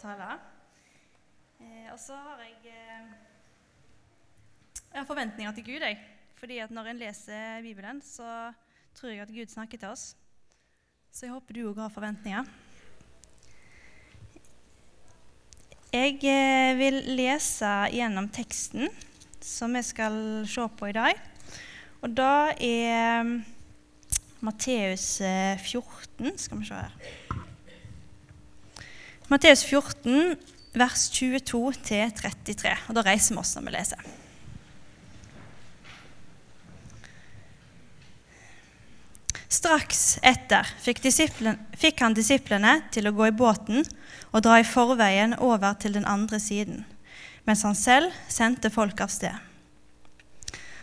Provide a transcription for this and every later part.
tale. Eh, og så har jeg eh, Jeg har forventninger til Gud, jeg. Fordi at når en leser Bibelen, så tror jeg at Gud snakker til oss. Så jeg håper du òg har forventninger. Jeg eh, vil lese gjennom teksten som vi skal se på i dag. Og da er mm, Matteus 14 Skal vi se her. Matteus 14, vers 22-33. Og Da reiser vi oss når vi leser. Straks etter fikk, fikk, han disiplene til å gå i båten og dra i forveien over til den andre siden, mens han selv sendte folk av sted.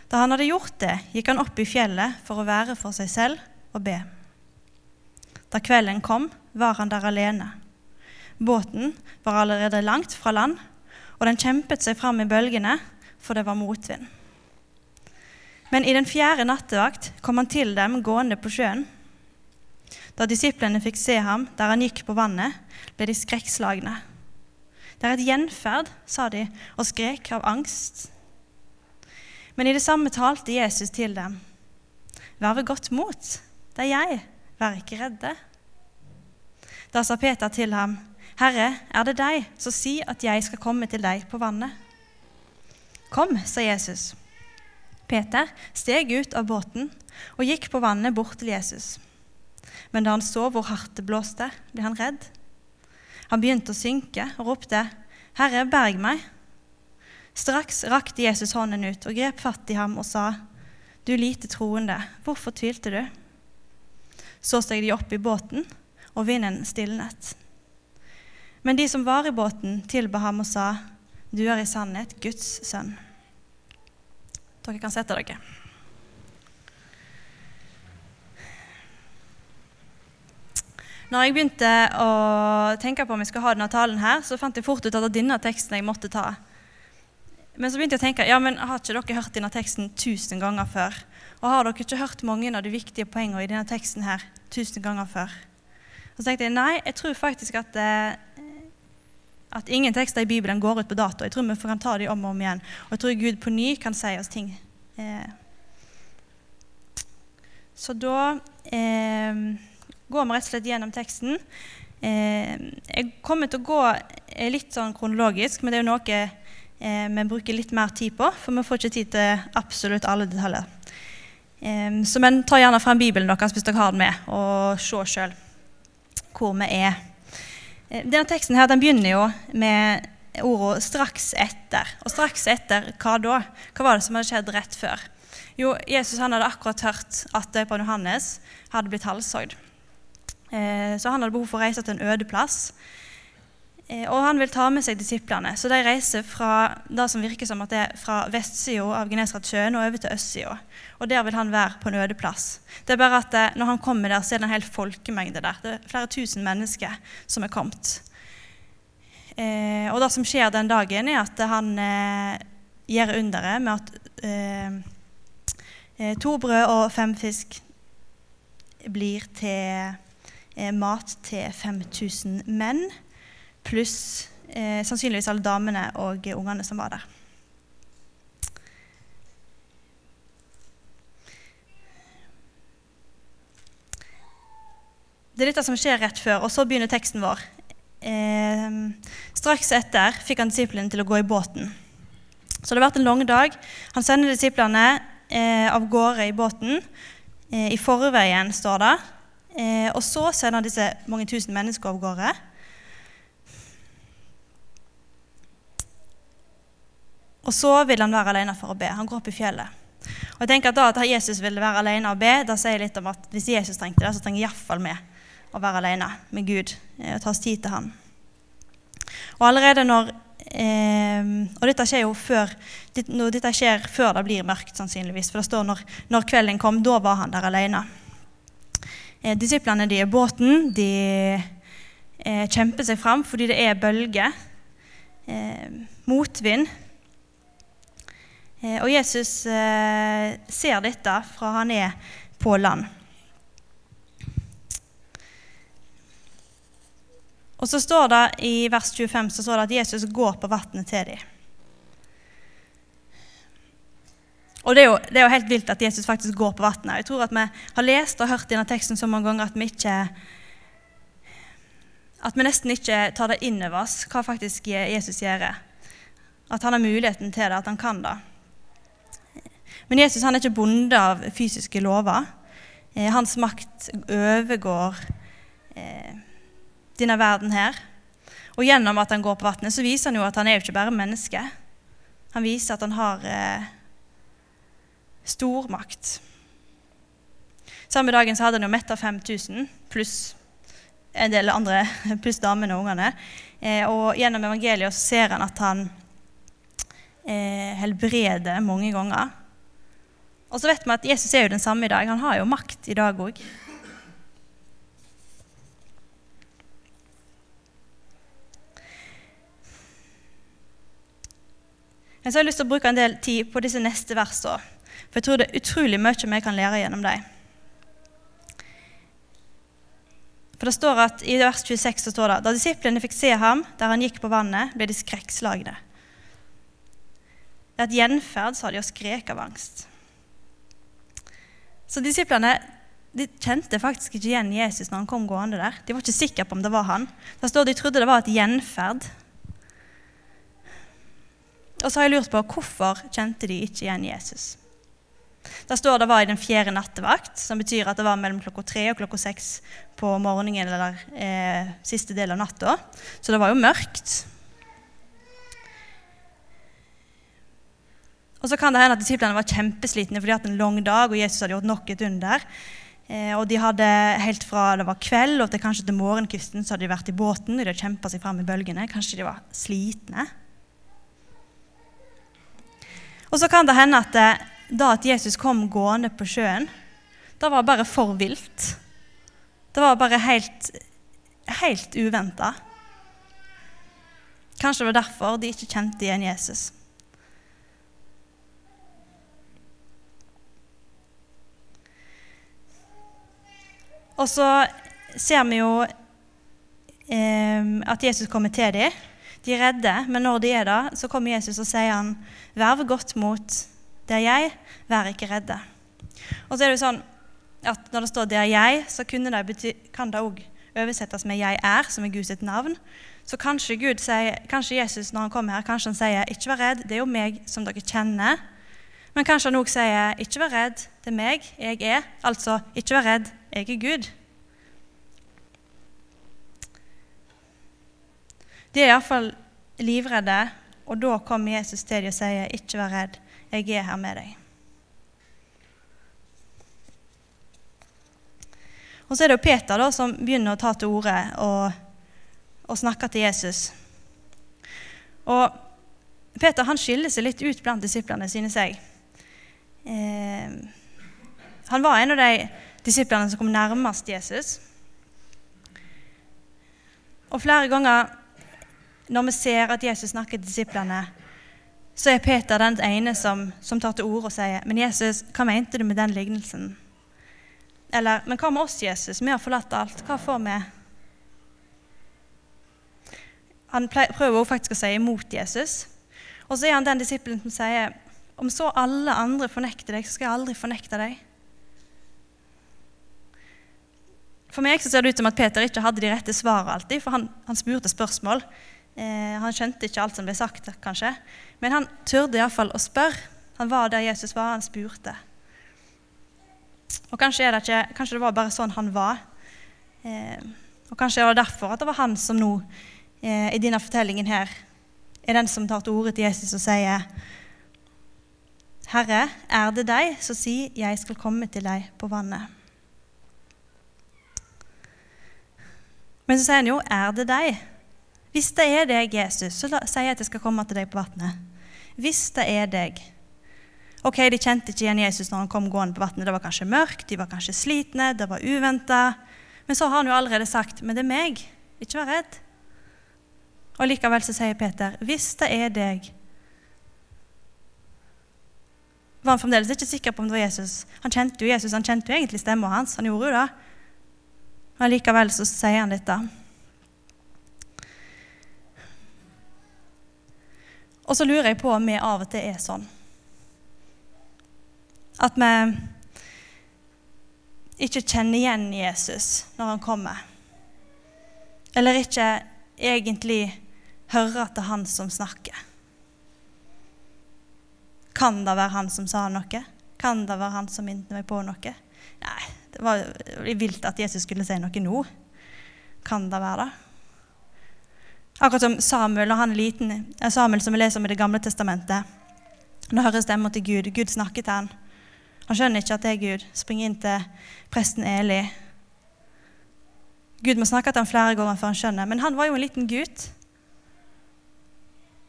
Da han hadde gjort det, gikk han opp i fjellet for å være for seg selv og be. Da kvelden kom, var han der alene. Båten var allerede langt fra land, og den kjempet seg fram i bølgene, for det var motvind. Men i den fjerde nattevakt kom han til dem gående på sjøen. Da disiplene fikk se ham der han gikk på vannet, ble de skrekkslagne. Det er et gjenferd, sa de, og skrek av angst. Men i det samme talte Jesus til dem. Vær ved godt mot, det er jeg, vær ikke redde. Da sa Peter til ham, Herre, er det deg, så si at jeg skal komme til deg på vannet. Kom, sa Jesus. Peter steg ut av båten og gikk på vannet bort til Jesus. Men da han så hvor hardt det blåste, ble han redd. Han begynte å synke og ropte, 'Herre, berg meg.' Straks rakte Jesus hånden ut og grep fatt i ham og sa, 'Du lite troende, hvorfor tvilte du?' Så steg de opp i båten, og vinden stilnet. Men de som var i båten, tilba ham og sa, 'Du er i sannhet Guds sønn.' Dere kan sette dere. Når jeg begynte å tenke på om jeg skulle ha denne talen her, så fant jeg fort ut at det var denne teksten jeg måtte ta. Men så begynte jeg å tenke ja, men har ikke dere hørt denne teksten tusen ganger før? Og har dere ikke hørt mange av de viktige poengene i denne teksten her tusen ganger før? Så tenkte jeg nei, jeg tror faktisk at, eh, at ingen tekster i Bibelen går ut på dato. Jeg tror vi kan ta dem om og om igjen. Og jeg tror Gud på ny kan si oss ting. Eh. Så da eh, går vi rett og slett gjennom teksten. Eh, jeg kommer til å gå eh, litt sånn kronologisk, men det er jo noe eh, vi bruker litt mer tid på, for vi får ikke tid til absolutt alle detaljer. Eh, så men ta gjerne frem Bibelen deres hvis dere har den med, og se sjøl hvor vi er. Eh, denne teksten her, den begynner jo med ordet 'straks etter'. Og straks etter hva da? Hva var det som hadde skjedd rett før? Jo, Jesus han hadde akkurat hørt at døperen Johannes hadde blitt halshogd. Eh, så han hadde behov for å reise til en øde plass. Eh, og han vil ta med seg disiplene. Så de reiser fra det som virker som at det er fra vestsida av Genesaretsjøen og over til østsida. Og der vil han være på en øde plass. Det er bare at Når han kommer der, så er det en hel folkemengde der. Det er flere tusen mennesker som er kommet. Eh, og det som skjer den dagen, er at han eh, gjør underet med at eh, to brød og fem fisk blir til eh, mat til 5000 menn, pluss eh, sannsynligvis alle damene og ungene som var der. Det er dette som skjer rett før, og så begynner teksten vår. Eh, straks etter fikk han disiplene til å gå i båten. Så det har vært en lang dag. Han sender disiplene eh, av gårde i båten. Eh, I forveien, står det. Eh, og så sender han disse mange tusen mennesker av gårde. Og så vil han være alene for å be. Han går opp i fjellet. Og jeg tenker at da at Jesus ville være alene og be, da sier jeg litt om at hvis Jesus trengte det, så trenger iallfall vi å være alene med Gud eh, og ta oss tid til Han. Og allerede når eh, Og dette skjer jo før dette skjer før det blir mørkt, sannsynligvis. For det står når, når kvelden kom, da var han der alene. Eh, disiplene de er båten. De eh, kjemper seg fram fordi det er bølger. Eh, motvind. Eh, og Jesus eh, ser dette fra han er på land. Og så står det i vers 25 så står det at Jesus går på vannet til dem. Og det er, jo, det er, jo, helt vilt at Jesus faktisk går på vannet. Jeg tror at vi har lest og hørt denne teksten så mange ganger at vi ikke at vi nesten ikke tar det inn over oss hva faktisk Jesus gjør. At han har muligheten til det, at han kan det. Men Jesus han er ikke bonde av fysiske lover. Eh, hans makt overgår eh, denne verden her. Og gjennom at han går på vannet, så viser han jo at han er jo ikke bare menneske. Han viser at han har eh, stor makt. Samme dagen så hadde han jo metta 5000 pluss en del andre, pluss damene og ungene. Eh, og gjennom evangeliet så ser han at han eh, helbreder mange ganger. Og så vet vi at Jesus er jo den samme i dag. Han har jo makt i dag òg. Men så har jeg lyst til å bruke en del tid på disse neste versene. For jeg tror det er utrolig mye vi kan lære gjennom dem. For det står at I vers 26 så står det da disiplene fikk se ham der han gikk på vannet, ble de skrekkslagne. Det er et gjenferd, sa de, og skrek av angst. Så disiplene de kjente faktisk ikke igjen Jesus når han kom gående der. De var ikke sikre på om det var han. Da står De trodde det var et gjenferd. Og så har jeg lurt på hvorfor kjente de ikke igjen Jesus. Der står det var i den fjerde nattevakt, som betyr at det var mellom klokka tre og klokka seks på morgenen eller eh, siste del av natta. Så det var jo mørkt. Og så kan det hende at disiplene var kjempeslitne fordi de hadde en lang dag, og Jesus hadde gjort nok et under. Eh, og de hadde helt fra det var kveld og til kanskje til morgenkvisten så hadde de vært i båten. og De hadde kjempa seg fram i bølgene. Kanskje de var slitne. Og så kan det hende at det, eh, da at Jesus kom gående på sjøen, da var bare for vilt. Det var bare helt, helt uventa. Kanskje det var derfor de ikke kjente igjen Jesus. Og så ser vi jo eh, at Jesus kommer til dem. De er redde, men når de er der, så kommer Jesus og sier han, 'Verv godt mot det er jeg, vær ikke redde. Og så er det jo sånn at Når det står 'det er jeg', så det bety, kan det òg oversettes med 'jeg er', som er Guds navn. Så kanskje, Gud sier, kanskje Jesus når han kommer her, kanskje han sier 'ikke vær redd, det er jo meg som dere kjenner'. Men kanskje han òg sier 'ikke vær redd, det er meg, jeg er'. Altså 'ikke vær redd, jeg er Gud'. De er iallfall livredde, og da kommer Jesus til dem og sier 'ikke vær redd'. Jeg er her med deg. Og så er det jo Peter da, som begynner å ta til orde og, og snakke til Jesus. Og Peter han skiller seg litt ut blant disiplene, synes jeg. Eh, han var en av de disiplene som kom nærmest Jesus. Og flere ganger når vi ser at Jesus snakker til disiplene, så er Peter den ene som, som tar til orde og sier, 'Men Jesus, hva mente du med den lignelsen?' Eller 'Men hva med oss, Jesus? Vi har forlatt alt. Hva får vi?' Han prøver også faktisk å si imot Jesus. Og så er han den disippelen som sier, 'Om så alle andre fornekter deg, så skal jeg aldri fornekte deg.' For meg så ser det ut som at Peter ikke hadde de rette svarene alltid, for han, han spurte spørsmål. Eh, han skjønte ikke alt som ble sagt, kanskje. Men han turde iallfall å spørre. Han var der Jesus var, han spurte. Og kanskje, det, ikke, kanskje det var bare sånn han var. Eh, og kanskje det var derfor at det var han som nå, eh, i denne fortellingen her, er den som tar til orde til Jesus og sier Herre, er det deg, så si, jeg skal komme til deg på vannet. Men så sier han jo, er det deg? Hvis det er deg, Jesus, så sier jeg at jeg skal komme til deg på vannet. Hvis det er deg. Ok, De kjente ikke igjen Jesus når han kom gående på vannet. Det var kanskje mørkt, de var kanskje slitne, det var uventa. Men så har han jo allerede sagt, 'Men det er meg. Ikke vær redd.' Og likevel så sier Peter, 'Hvis det er deg' Var han fremdeles ikke sikker på om det var Jesus? Han kjente jo Jesus, han kjente jo egentlig stemmen hans. Han gjorde jo det. Allikevel så sier han dette. Og så lurer jeg på om vi av og til er sånn. At vi ikke kjenner igjen Jesus når han kommer. Eller ikke egentlig hører at det er han som snakker. Kan det være han som sa noe? Kan det være han som minnet meg på noe? Nei, det var vilt at Jesus skulle si noe nå. Kan det være det? Akkurat som Samuel, og han er liten, Samuel som vi leser om i Det gamle testamentet. Når han hører stemmen til Gud. Gud snakker til han. Han skjønner ikke at det er Gud. Springer inn til presten Eli. Gud må snakke til ham flere ganger før han skjønner. Men han var jo en liten gutt.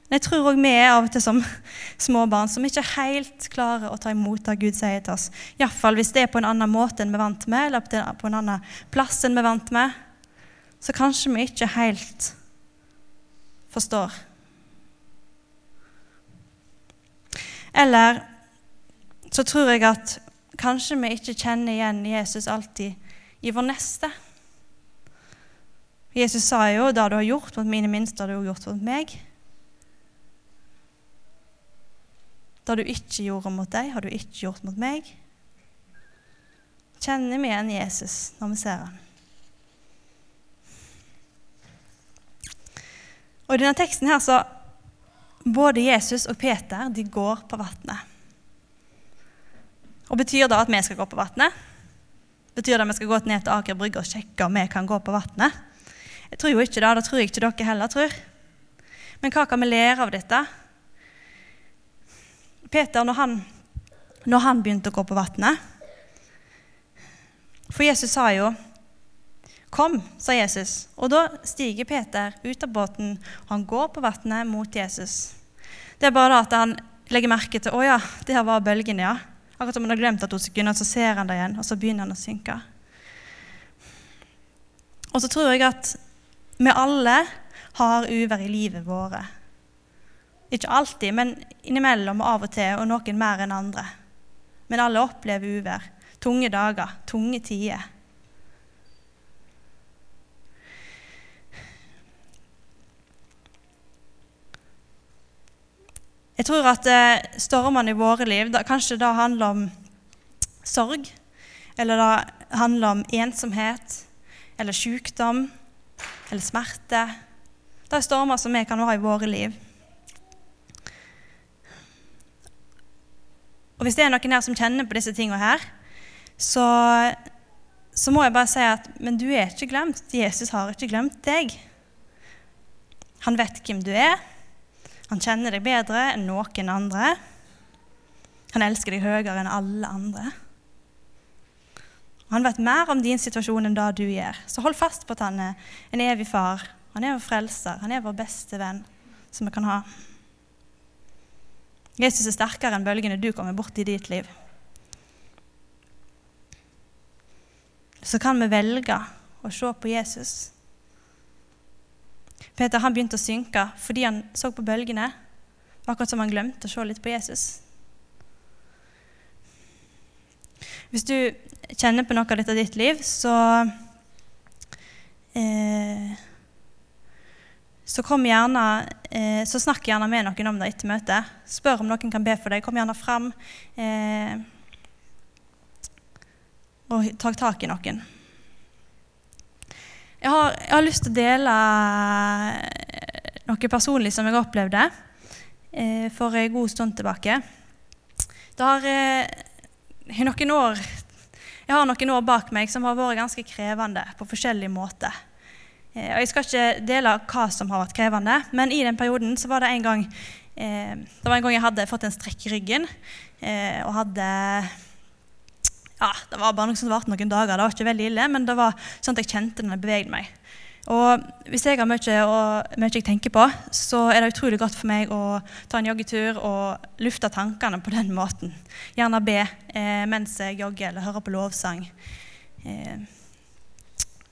Men jeg tror òg vi er av og til som små barn som ikke helt klarer å ta imot det Gud sier til oss. Iallfall hvis det er på en annen måte enn vi er vant med, eller på en annen plass enn vi er vant med. Så kanskje vi ikke helt forstår. Eller så tror jeg at kanskje vi ikke kjenner igjen Jesus alltid i vår neste. Jesus sa jo 'det du har gjort mot mine minste, har du gjort mot meg'. Det du ikke gjorde mot deg, har du ikke gjort mot meg. Kjenner vi igjen Jesus når vi ser ham? Og I denne teksten her så både Jesus og Peter de går på vannet. Og Betyr det at vi skal gå på vannet? Betyr det at vi skal gå ned til Aker Brygge og sjekke om vi kan gå på vannet? Jeg tror jo ikke det. Det tror jeg ikke dere heller tror. Men hva kan vi lære av dette? Peter, når han, når han begynte å gå på vannet For Jesus sa jo 'Kom', sa Jesus. Og da stiger Peter ut av båten, og han går på vannet mot Jesus. Det er bare da at han legger merke til 'Å ja, der var bølgene', ja'. Akkurat som han har glemt det to sekunder, så ser han det igjen, og så begynner han å synke. Og så tror jeg at vi alle har uvær i livet våre. Ikke alltid, men innimellom og av og til, og noen mer enn andre. Men alle opplever uvær. Tunge dager, tunge tider. Jeg tror at eh, stormene i våre liv da, kanskje da handler om sorg, eller det handler om ensomhet, eller sykdom, eller smerte. Det er stormer som vi kan ha i våre liv. Og Hvis det er noen her som kjenner på disse tingene her, så, så må jeg bare si at men du er ikke glemt. Jesus har ikke glemt deg. Han vet hvem du er. Han kjenner deg bedre enn noen andre. Han elsker deg høyere enn alle andre. Han vet mer om din situasjon enn det du gjør. Så hold fast på at han er en evig far. Han er vår frelser. Han er vår beste venn som vi kan ha. Jesus er sterkere enn bølgene du kommer borti i ditt liv. Så kan vi velge å se på Jesus Peter han begynte å synke fordi han så på bølgene. Akkurat som han glemte å se litt på Jesus. Hvis du kjenner på noe av dette ditt liv, så eh, så, gjerne, eh, så snakk gjerne med noen om det etter møtet. Spør om noen kan be for deg. Kom gjerne fram eh, og ta tak i noen. Jeg har, jeg har, lyst til å dele eh, noe personlig som jeg opplevde eh, for en god stund tilbake. Det har eh, noen år Jeg har noen år bak meg som har vært ganske krevende på forskjellige måter. Eh, og Jeg skal ikke dele hva som har vært krevende, men i den perioden så var det en gang eh, det var en gang jeg hadde fått en strekk i ryggen eh, og hadde ja, Det var bare noe som varte noen dager. Det var ikke veldig ille, men det var sånn at jeg kjente når jeg beveget meg. Og Hvis jeg har mye, og, mye jeg tenker på, så er det utrolig godt for meg å ta en joggetur og lufte tankene på den måten. Gjerne be mens jeg jogger eller hører på lovsang.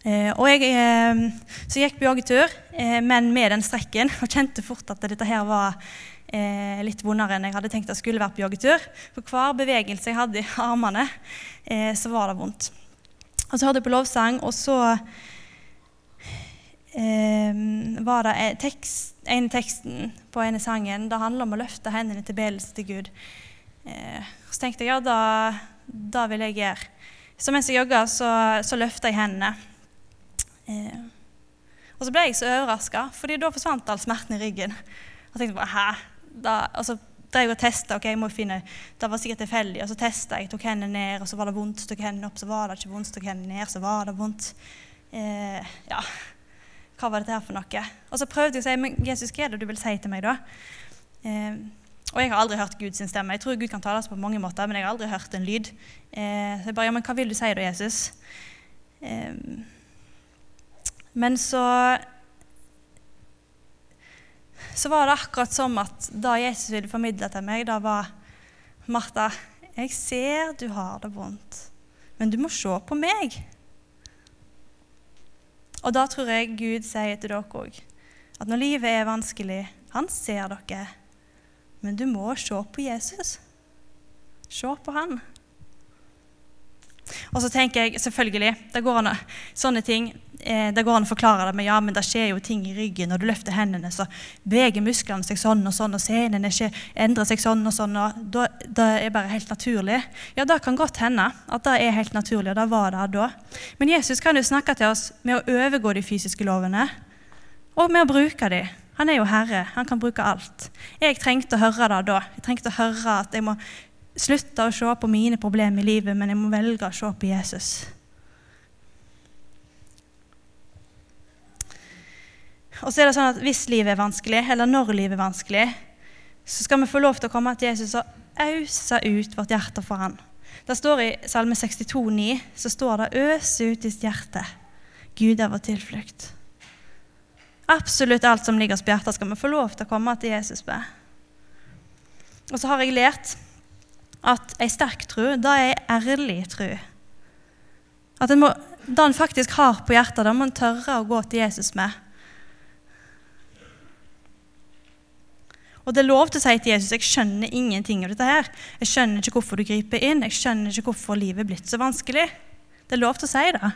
Og jeg eh, så gikk på joggetur, eh, men med den strekken, og kjente fort at dette her var eh, litt vondere enn jeg hadde tenkt det skulle vært på joggetur. For hver bevegelse jeg hadde i armene, eh, så var det vondt. Og så hørte jeg på lovsang, og så eh, var det tekst en teksten på ene sangen det handler om å løfte hendene til bedelse til Gud. Eh, så tenkte jeg ja, da vil jeg gjøre. Så mens jeg jogga, så, så løfta jeg hendene. Eh, og så ble jeg så overraska, fordi da forsvant all smerten i ryggen. Og tenkte bare, hæ? Da, og så drev jeg og testa. Okay, jeg må finne, det var sikkert tilfeldig. Og så testa jeg, tok hendene ned, og så var det vondt. Tok hendene opp, så var det ikke vondt. Tok hendene ned, så var det vondt. Eh, ja, hva var dette her for noe? Og så prøvde jeg å si, men Jesus, hva er det du vil si til meg da? Eh, og jeg har aldri hørt Guds stemme. Jeg tror Gud kan tale oss på mange måter, men jeg har aldri hørt en lyd. Eh, så jeg bare, ja, men hva vil du si da, Jesus? Eh, men så så var det akkurat som at da Jesus ville formidle til meg, da var Martha, jeg ser du har det vondt, men du må se på meg. Og da tror jeg Gud sier til dere òg at når livet er vanskelig, han ser dere, men du må se på Jesus. Se på han. Og så tenker jeg selvfølgelig det går an, Sånne ting eh, det går an å forklare det med ja, men det skjer jo ting i ryggen. Når du løfter hendene, så beveger musklene seg sånn og sånn, og senene endrer seg sånn og sånn. og da, Det er bare helt naturlig. Ja, det kan godt hende at det er helt naturlig, og det var det da. Men Jesus kan jo snakke til oss med å overgå de fysiske lovene, og med å bruke dem. Han er jo herre. Han kan bruke alt. Jeg trengte å høre det da. Jeg trengte å høre at jeg må slutte å se på mine problemer i livet, men jeg må velge å se på Jesus. Og så er det sånn at Hvis livet er vanskelig, eller når livet er vanskelig, så skal vi få lov til å komme til Jesus og ause ut vårt hjerte for han. Det står I Salme 62,9 så står det 'Øs ut ditt hjerte'. Gud er vår tilflukt. Absolutt alt som ligger oss på hjertet, skal vi få lov til å komme til Jesus med. Og så har jeg lært at ei sterk tro, det er ei ærlig tro. At en må, det en faktisk har på hjertet, det må en tørre å gå til Jesus med. Og det er lov til å si til Jesus jeg skjønner ingenting av dette. her. Jeg skjønner ikke hvorfor du griper inn, jeg skjønner ikke hvorfor livet er blitt så vanskelig. Det er lov til å si det.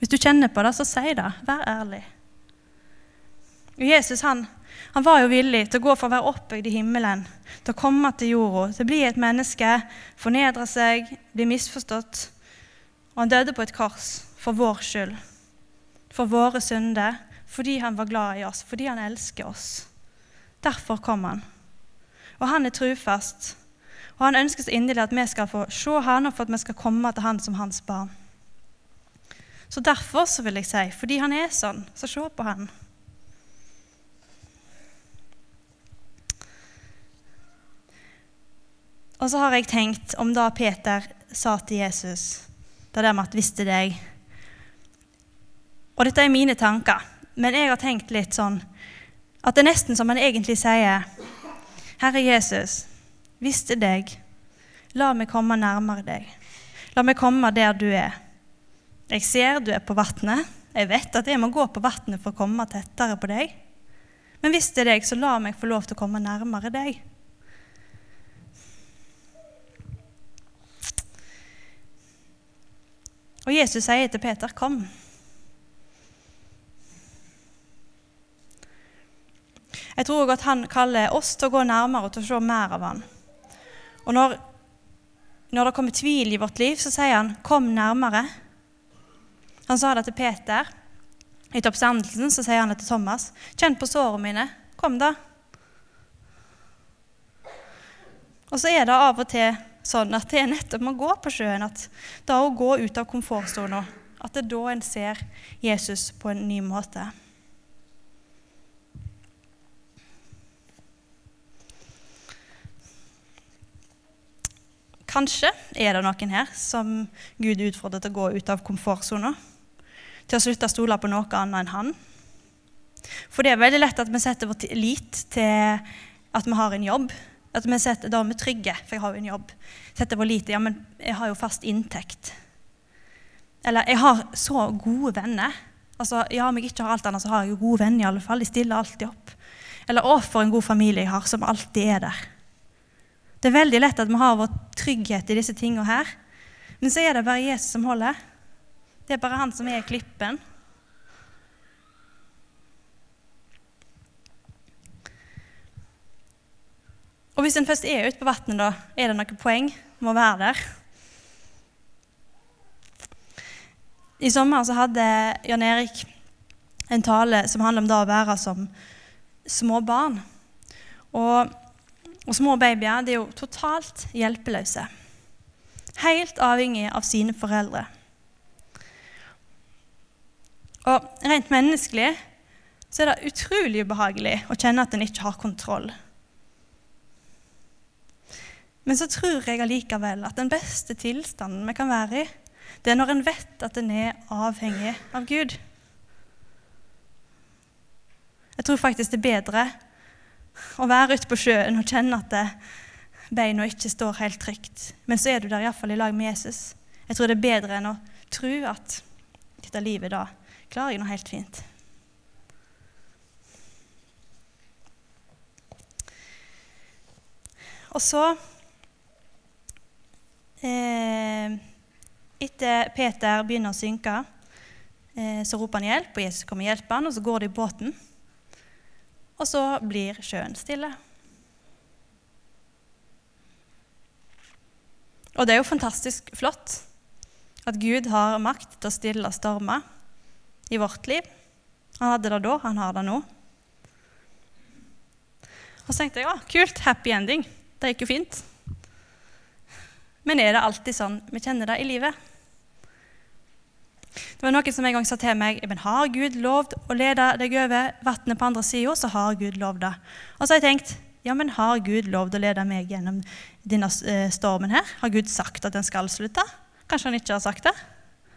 Hvis du kjenner på det, så si det. Vær ærlig. Jesus han, han var jo villig til å gå fra å være oppbygd i himmelen til å komme til jorda, til å bli et menneske, fornedre seg, bli misforstått. Og han døde på et kors for vår skyld, for våre synder, fordi han var glad i oss, fordi han elsker oss. Derfor kom han. Og han er trufast. Og han ønsker så inderlig at vi skal få se han, og for at vi skal komme til han som hans barn. Så derfor så vil jeg si, fordi han er sånn, så se på han. Og så har jeg tenkt om da Peter sa til Jesus Det der med at 'visste deg'. Og dette er mine tanker, men jeg har tenkt litt sånn at det er nesten som han egentlig sier 'Herre Jesus, visste deg. La meg komme nærmere deg. La meg komme der du er. Jeg ser du er på vannet. Jeg vet at jeg må gå på vannet for å komme tettere på deg. Men hvis det er deg, så la meg få lov til å komme nærmere deg. Og Jesus sier til Peter, 'Kom'. Jeg tror òg at han kaller oss til å gå nærmere og til å se mer av han. Og når, når det kommer tvil i vårt liv, så sier han 'kom nærmere'. Han sa det til Peter. I oppstandelsen så sier han det til Thomas. 'Kjenn på sårene mine. Kom, da.' Og så er det av og til sånn at det er nettopp med å gå på sjøen, at da å gå ut av komfortsona, at det er da en ser Jesus på en ny måte. Kanskje er det noen her som Gud utfordrer til å gå ut av komfortsona. Til å slutte å stole på noe annet enn Han. For det er veldig lett at vi setter vår lit til at vi har en jobb, at vi setter, Da er vi trygge, for jeg har jo en jobb. Setter vår lite, ja, men jeg har jo fast inntekt. Eller jeg har så gode venner. Altså, ja, Om jeg ikke har alt annet, så har jeg jo gode venner. i alle fall. De stiller alltid opp. Eller å, for en god familie jeg har, som alltid er der. Det er veldig lett at vi har vår trygghet i disse tingene her. Men så er det bare Jesus som holder. Det er bare han som er klippen. Og hvis en først er ute på vannet, da, er det noe poeng med å være der? I sommer så hadde Jan Erik en tale som handler om det å være som små barn. Og, og små babyer de er jo totalt hjelpeløse. Helt avhengig av sine foreldre. Og rent menneskelig så er det utrolig ubehagelig å kjenne at en ikke har kontroll. Men så tror jeg allikevel at den beste tilstanden vi kan være i, det er når en vet at en er avhengig av Gud. Jeg tror faktisk det er bedre å være ute på sjøen og kjenne at beina ikke står helt trygt. Men så er du der iallfall i lag med Jesus. Jeg tror det er bedre enn å tro at dette livet da klarer jeg noe helt fint. Og så eh, Etter Peter begynner å synke, eh, så roper han hjelp, og Jesus kommer og hjelper han, og så går de i båten. Og så blir sjøen stille. Og det er jo fantastisk flott at Gud har makt til å stille stormer i vårt liv. Han hadde det da, han har det nå. Og så tenkte jeg ja, kult, happy ending. Det gikk jo fint. Men er det alltid sånn vi kjenner det i livet? Det var Noen som en gang sa til meg men har Gud lovd å lede deg over vannet på andre sida, så har Gud lovd det. Og så har jeg tenkt ja, men har Gud lovd å lede meg gjennom denne eh, stormen her? Har Gud sagt at den skal slutte? Kanskje han ikke har sagt det?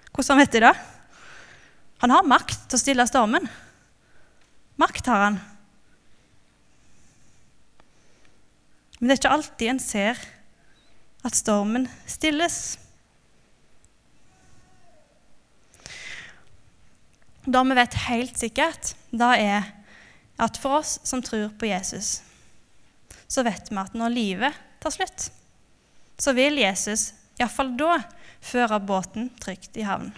Hvordan vet de det? Han har makt til å stille stormen. Makt har han. Men det er ikke alltid en ser at stormen stilles. Det vi vet helt sikkert, da er at for oss som tror på Jesus, så vet vi at når livet tar slutt, så vil Jesus iallfall da føre båten trygt i havn.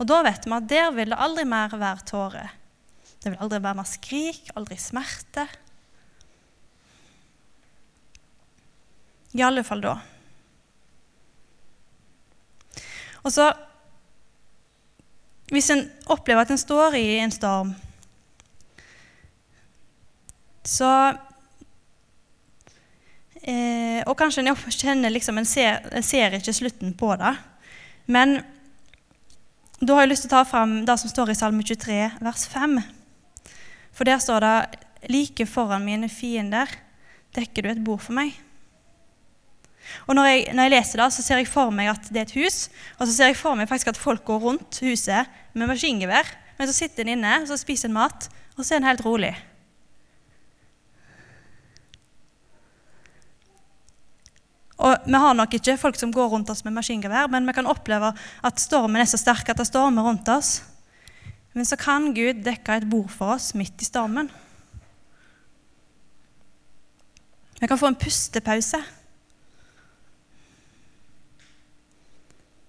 Og da vet vi at der vil det aldri mer være tårer. Det vil aldri være mer skrik, aldri smerte. I alle fall da. Og så Hvis en opplever at en står i en storm, så eh, Og kanskje en kjenner liksom En ser, en ser ikke slutten på det. Men da har jeg lyst til å ta fram det som står i Salme 23, vers 5. For der står det Like foran mine fiender dekker du et bord for meg. Og når jeg, når jeg, leser det, så ser jeg for meg at det er et hus. Og så ser jeg for meg faktisk at folk går rundt huset med maskingevær. Men så sitter en inne så spiser en mat, og så er en helt rolig. Og Vi har nok ikke folk som går rundt oss med maskingevær, men vi kan oppleve at stormen er så sterk at det stormer rundt oss. Men så kan Gud dekke et bord for oss midt i stormen. Vi kan få en pustepause.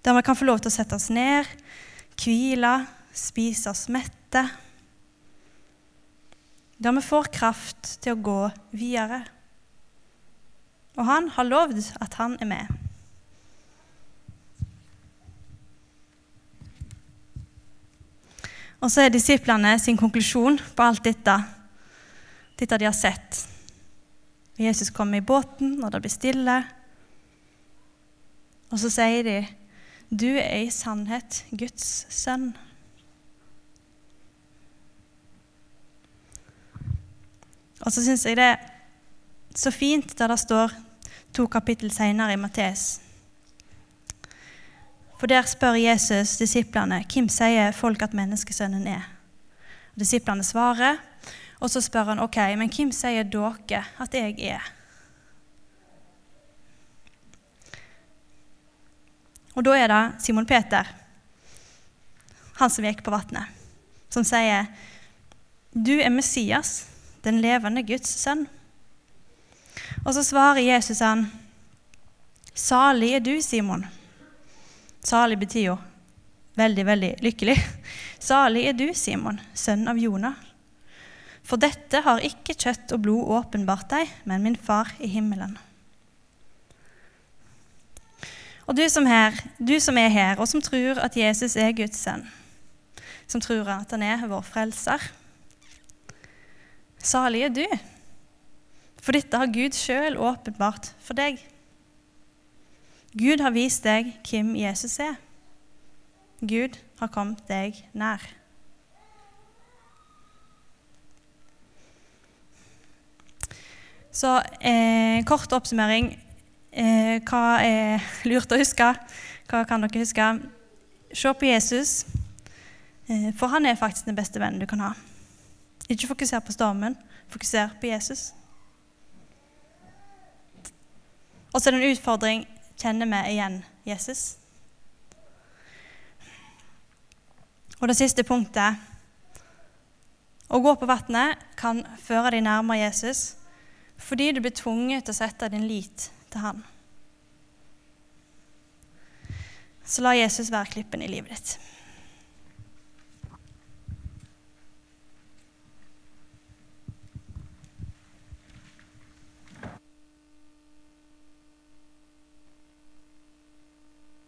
Der vi kan få lov til å sette oss ned, hvile, spise oss mette. Der vi får kraft til å gå videre. Og han har lovd at han er med. Og så er disiplene sin konklusjon på alt dette, dette de har sett. Jesus kommer i båten, og det blir stille. Og så sier de du er i sannhet Guds sønn. Og så syns jeg det er så fint da det står to kapittel senere i Mattes. For der spør Jesus disiplene hvem sier folk at menneskesønnen er. Disiplene svarer, og så spør han ok, men hvem sier dere at jeg er? Og da er det Simon Peter, han som gikk på vannet, som sier, 'Du er Messias, den levende Guds sønn.' Og så svarer Jesus han, 'Salig er du, Simon.' Salig betyr jo veldig, veldig lykkelig. Salig er du, Simon, sønn av Jonah. For dette har ikke kjøtt og blod åpenbart deg, men min far i himmelen. Og du som, her, du som er her, og som tror at Jesus er Guds sønn, som tror at han er vår frelser. Salig er du, for dette har Gud sjøl åpenbart for deg. Gud har vist deg hvem Jesus er. Gud har kommet deg nær. Så eh, kort oppsummering. Eh, hva er lurt å huske? Hva kan dere huske? Se på Jesus, eh, for han er faktisk den beste vennen du kan ha. Ikke fokuser på stormen, fokuser på Jesus. Og så er det en utfordring kjenner vi igjen Jesus. Og det siste punktet Å gå på vannet kan føre deg nærmere Jesus fordi du blir tvunget til å sette din lit til han. Så la Jesus være klippen i livet ditt.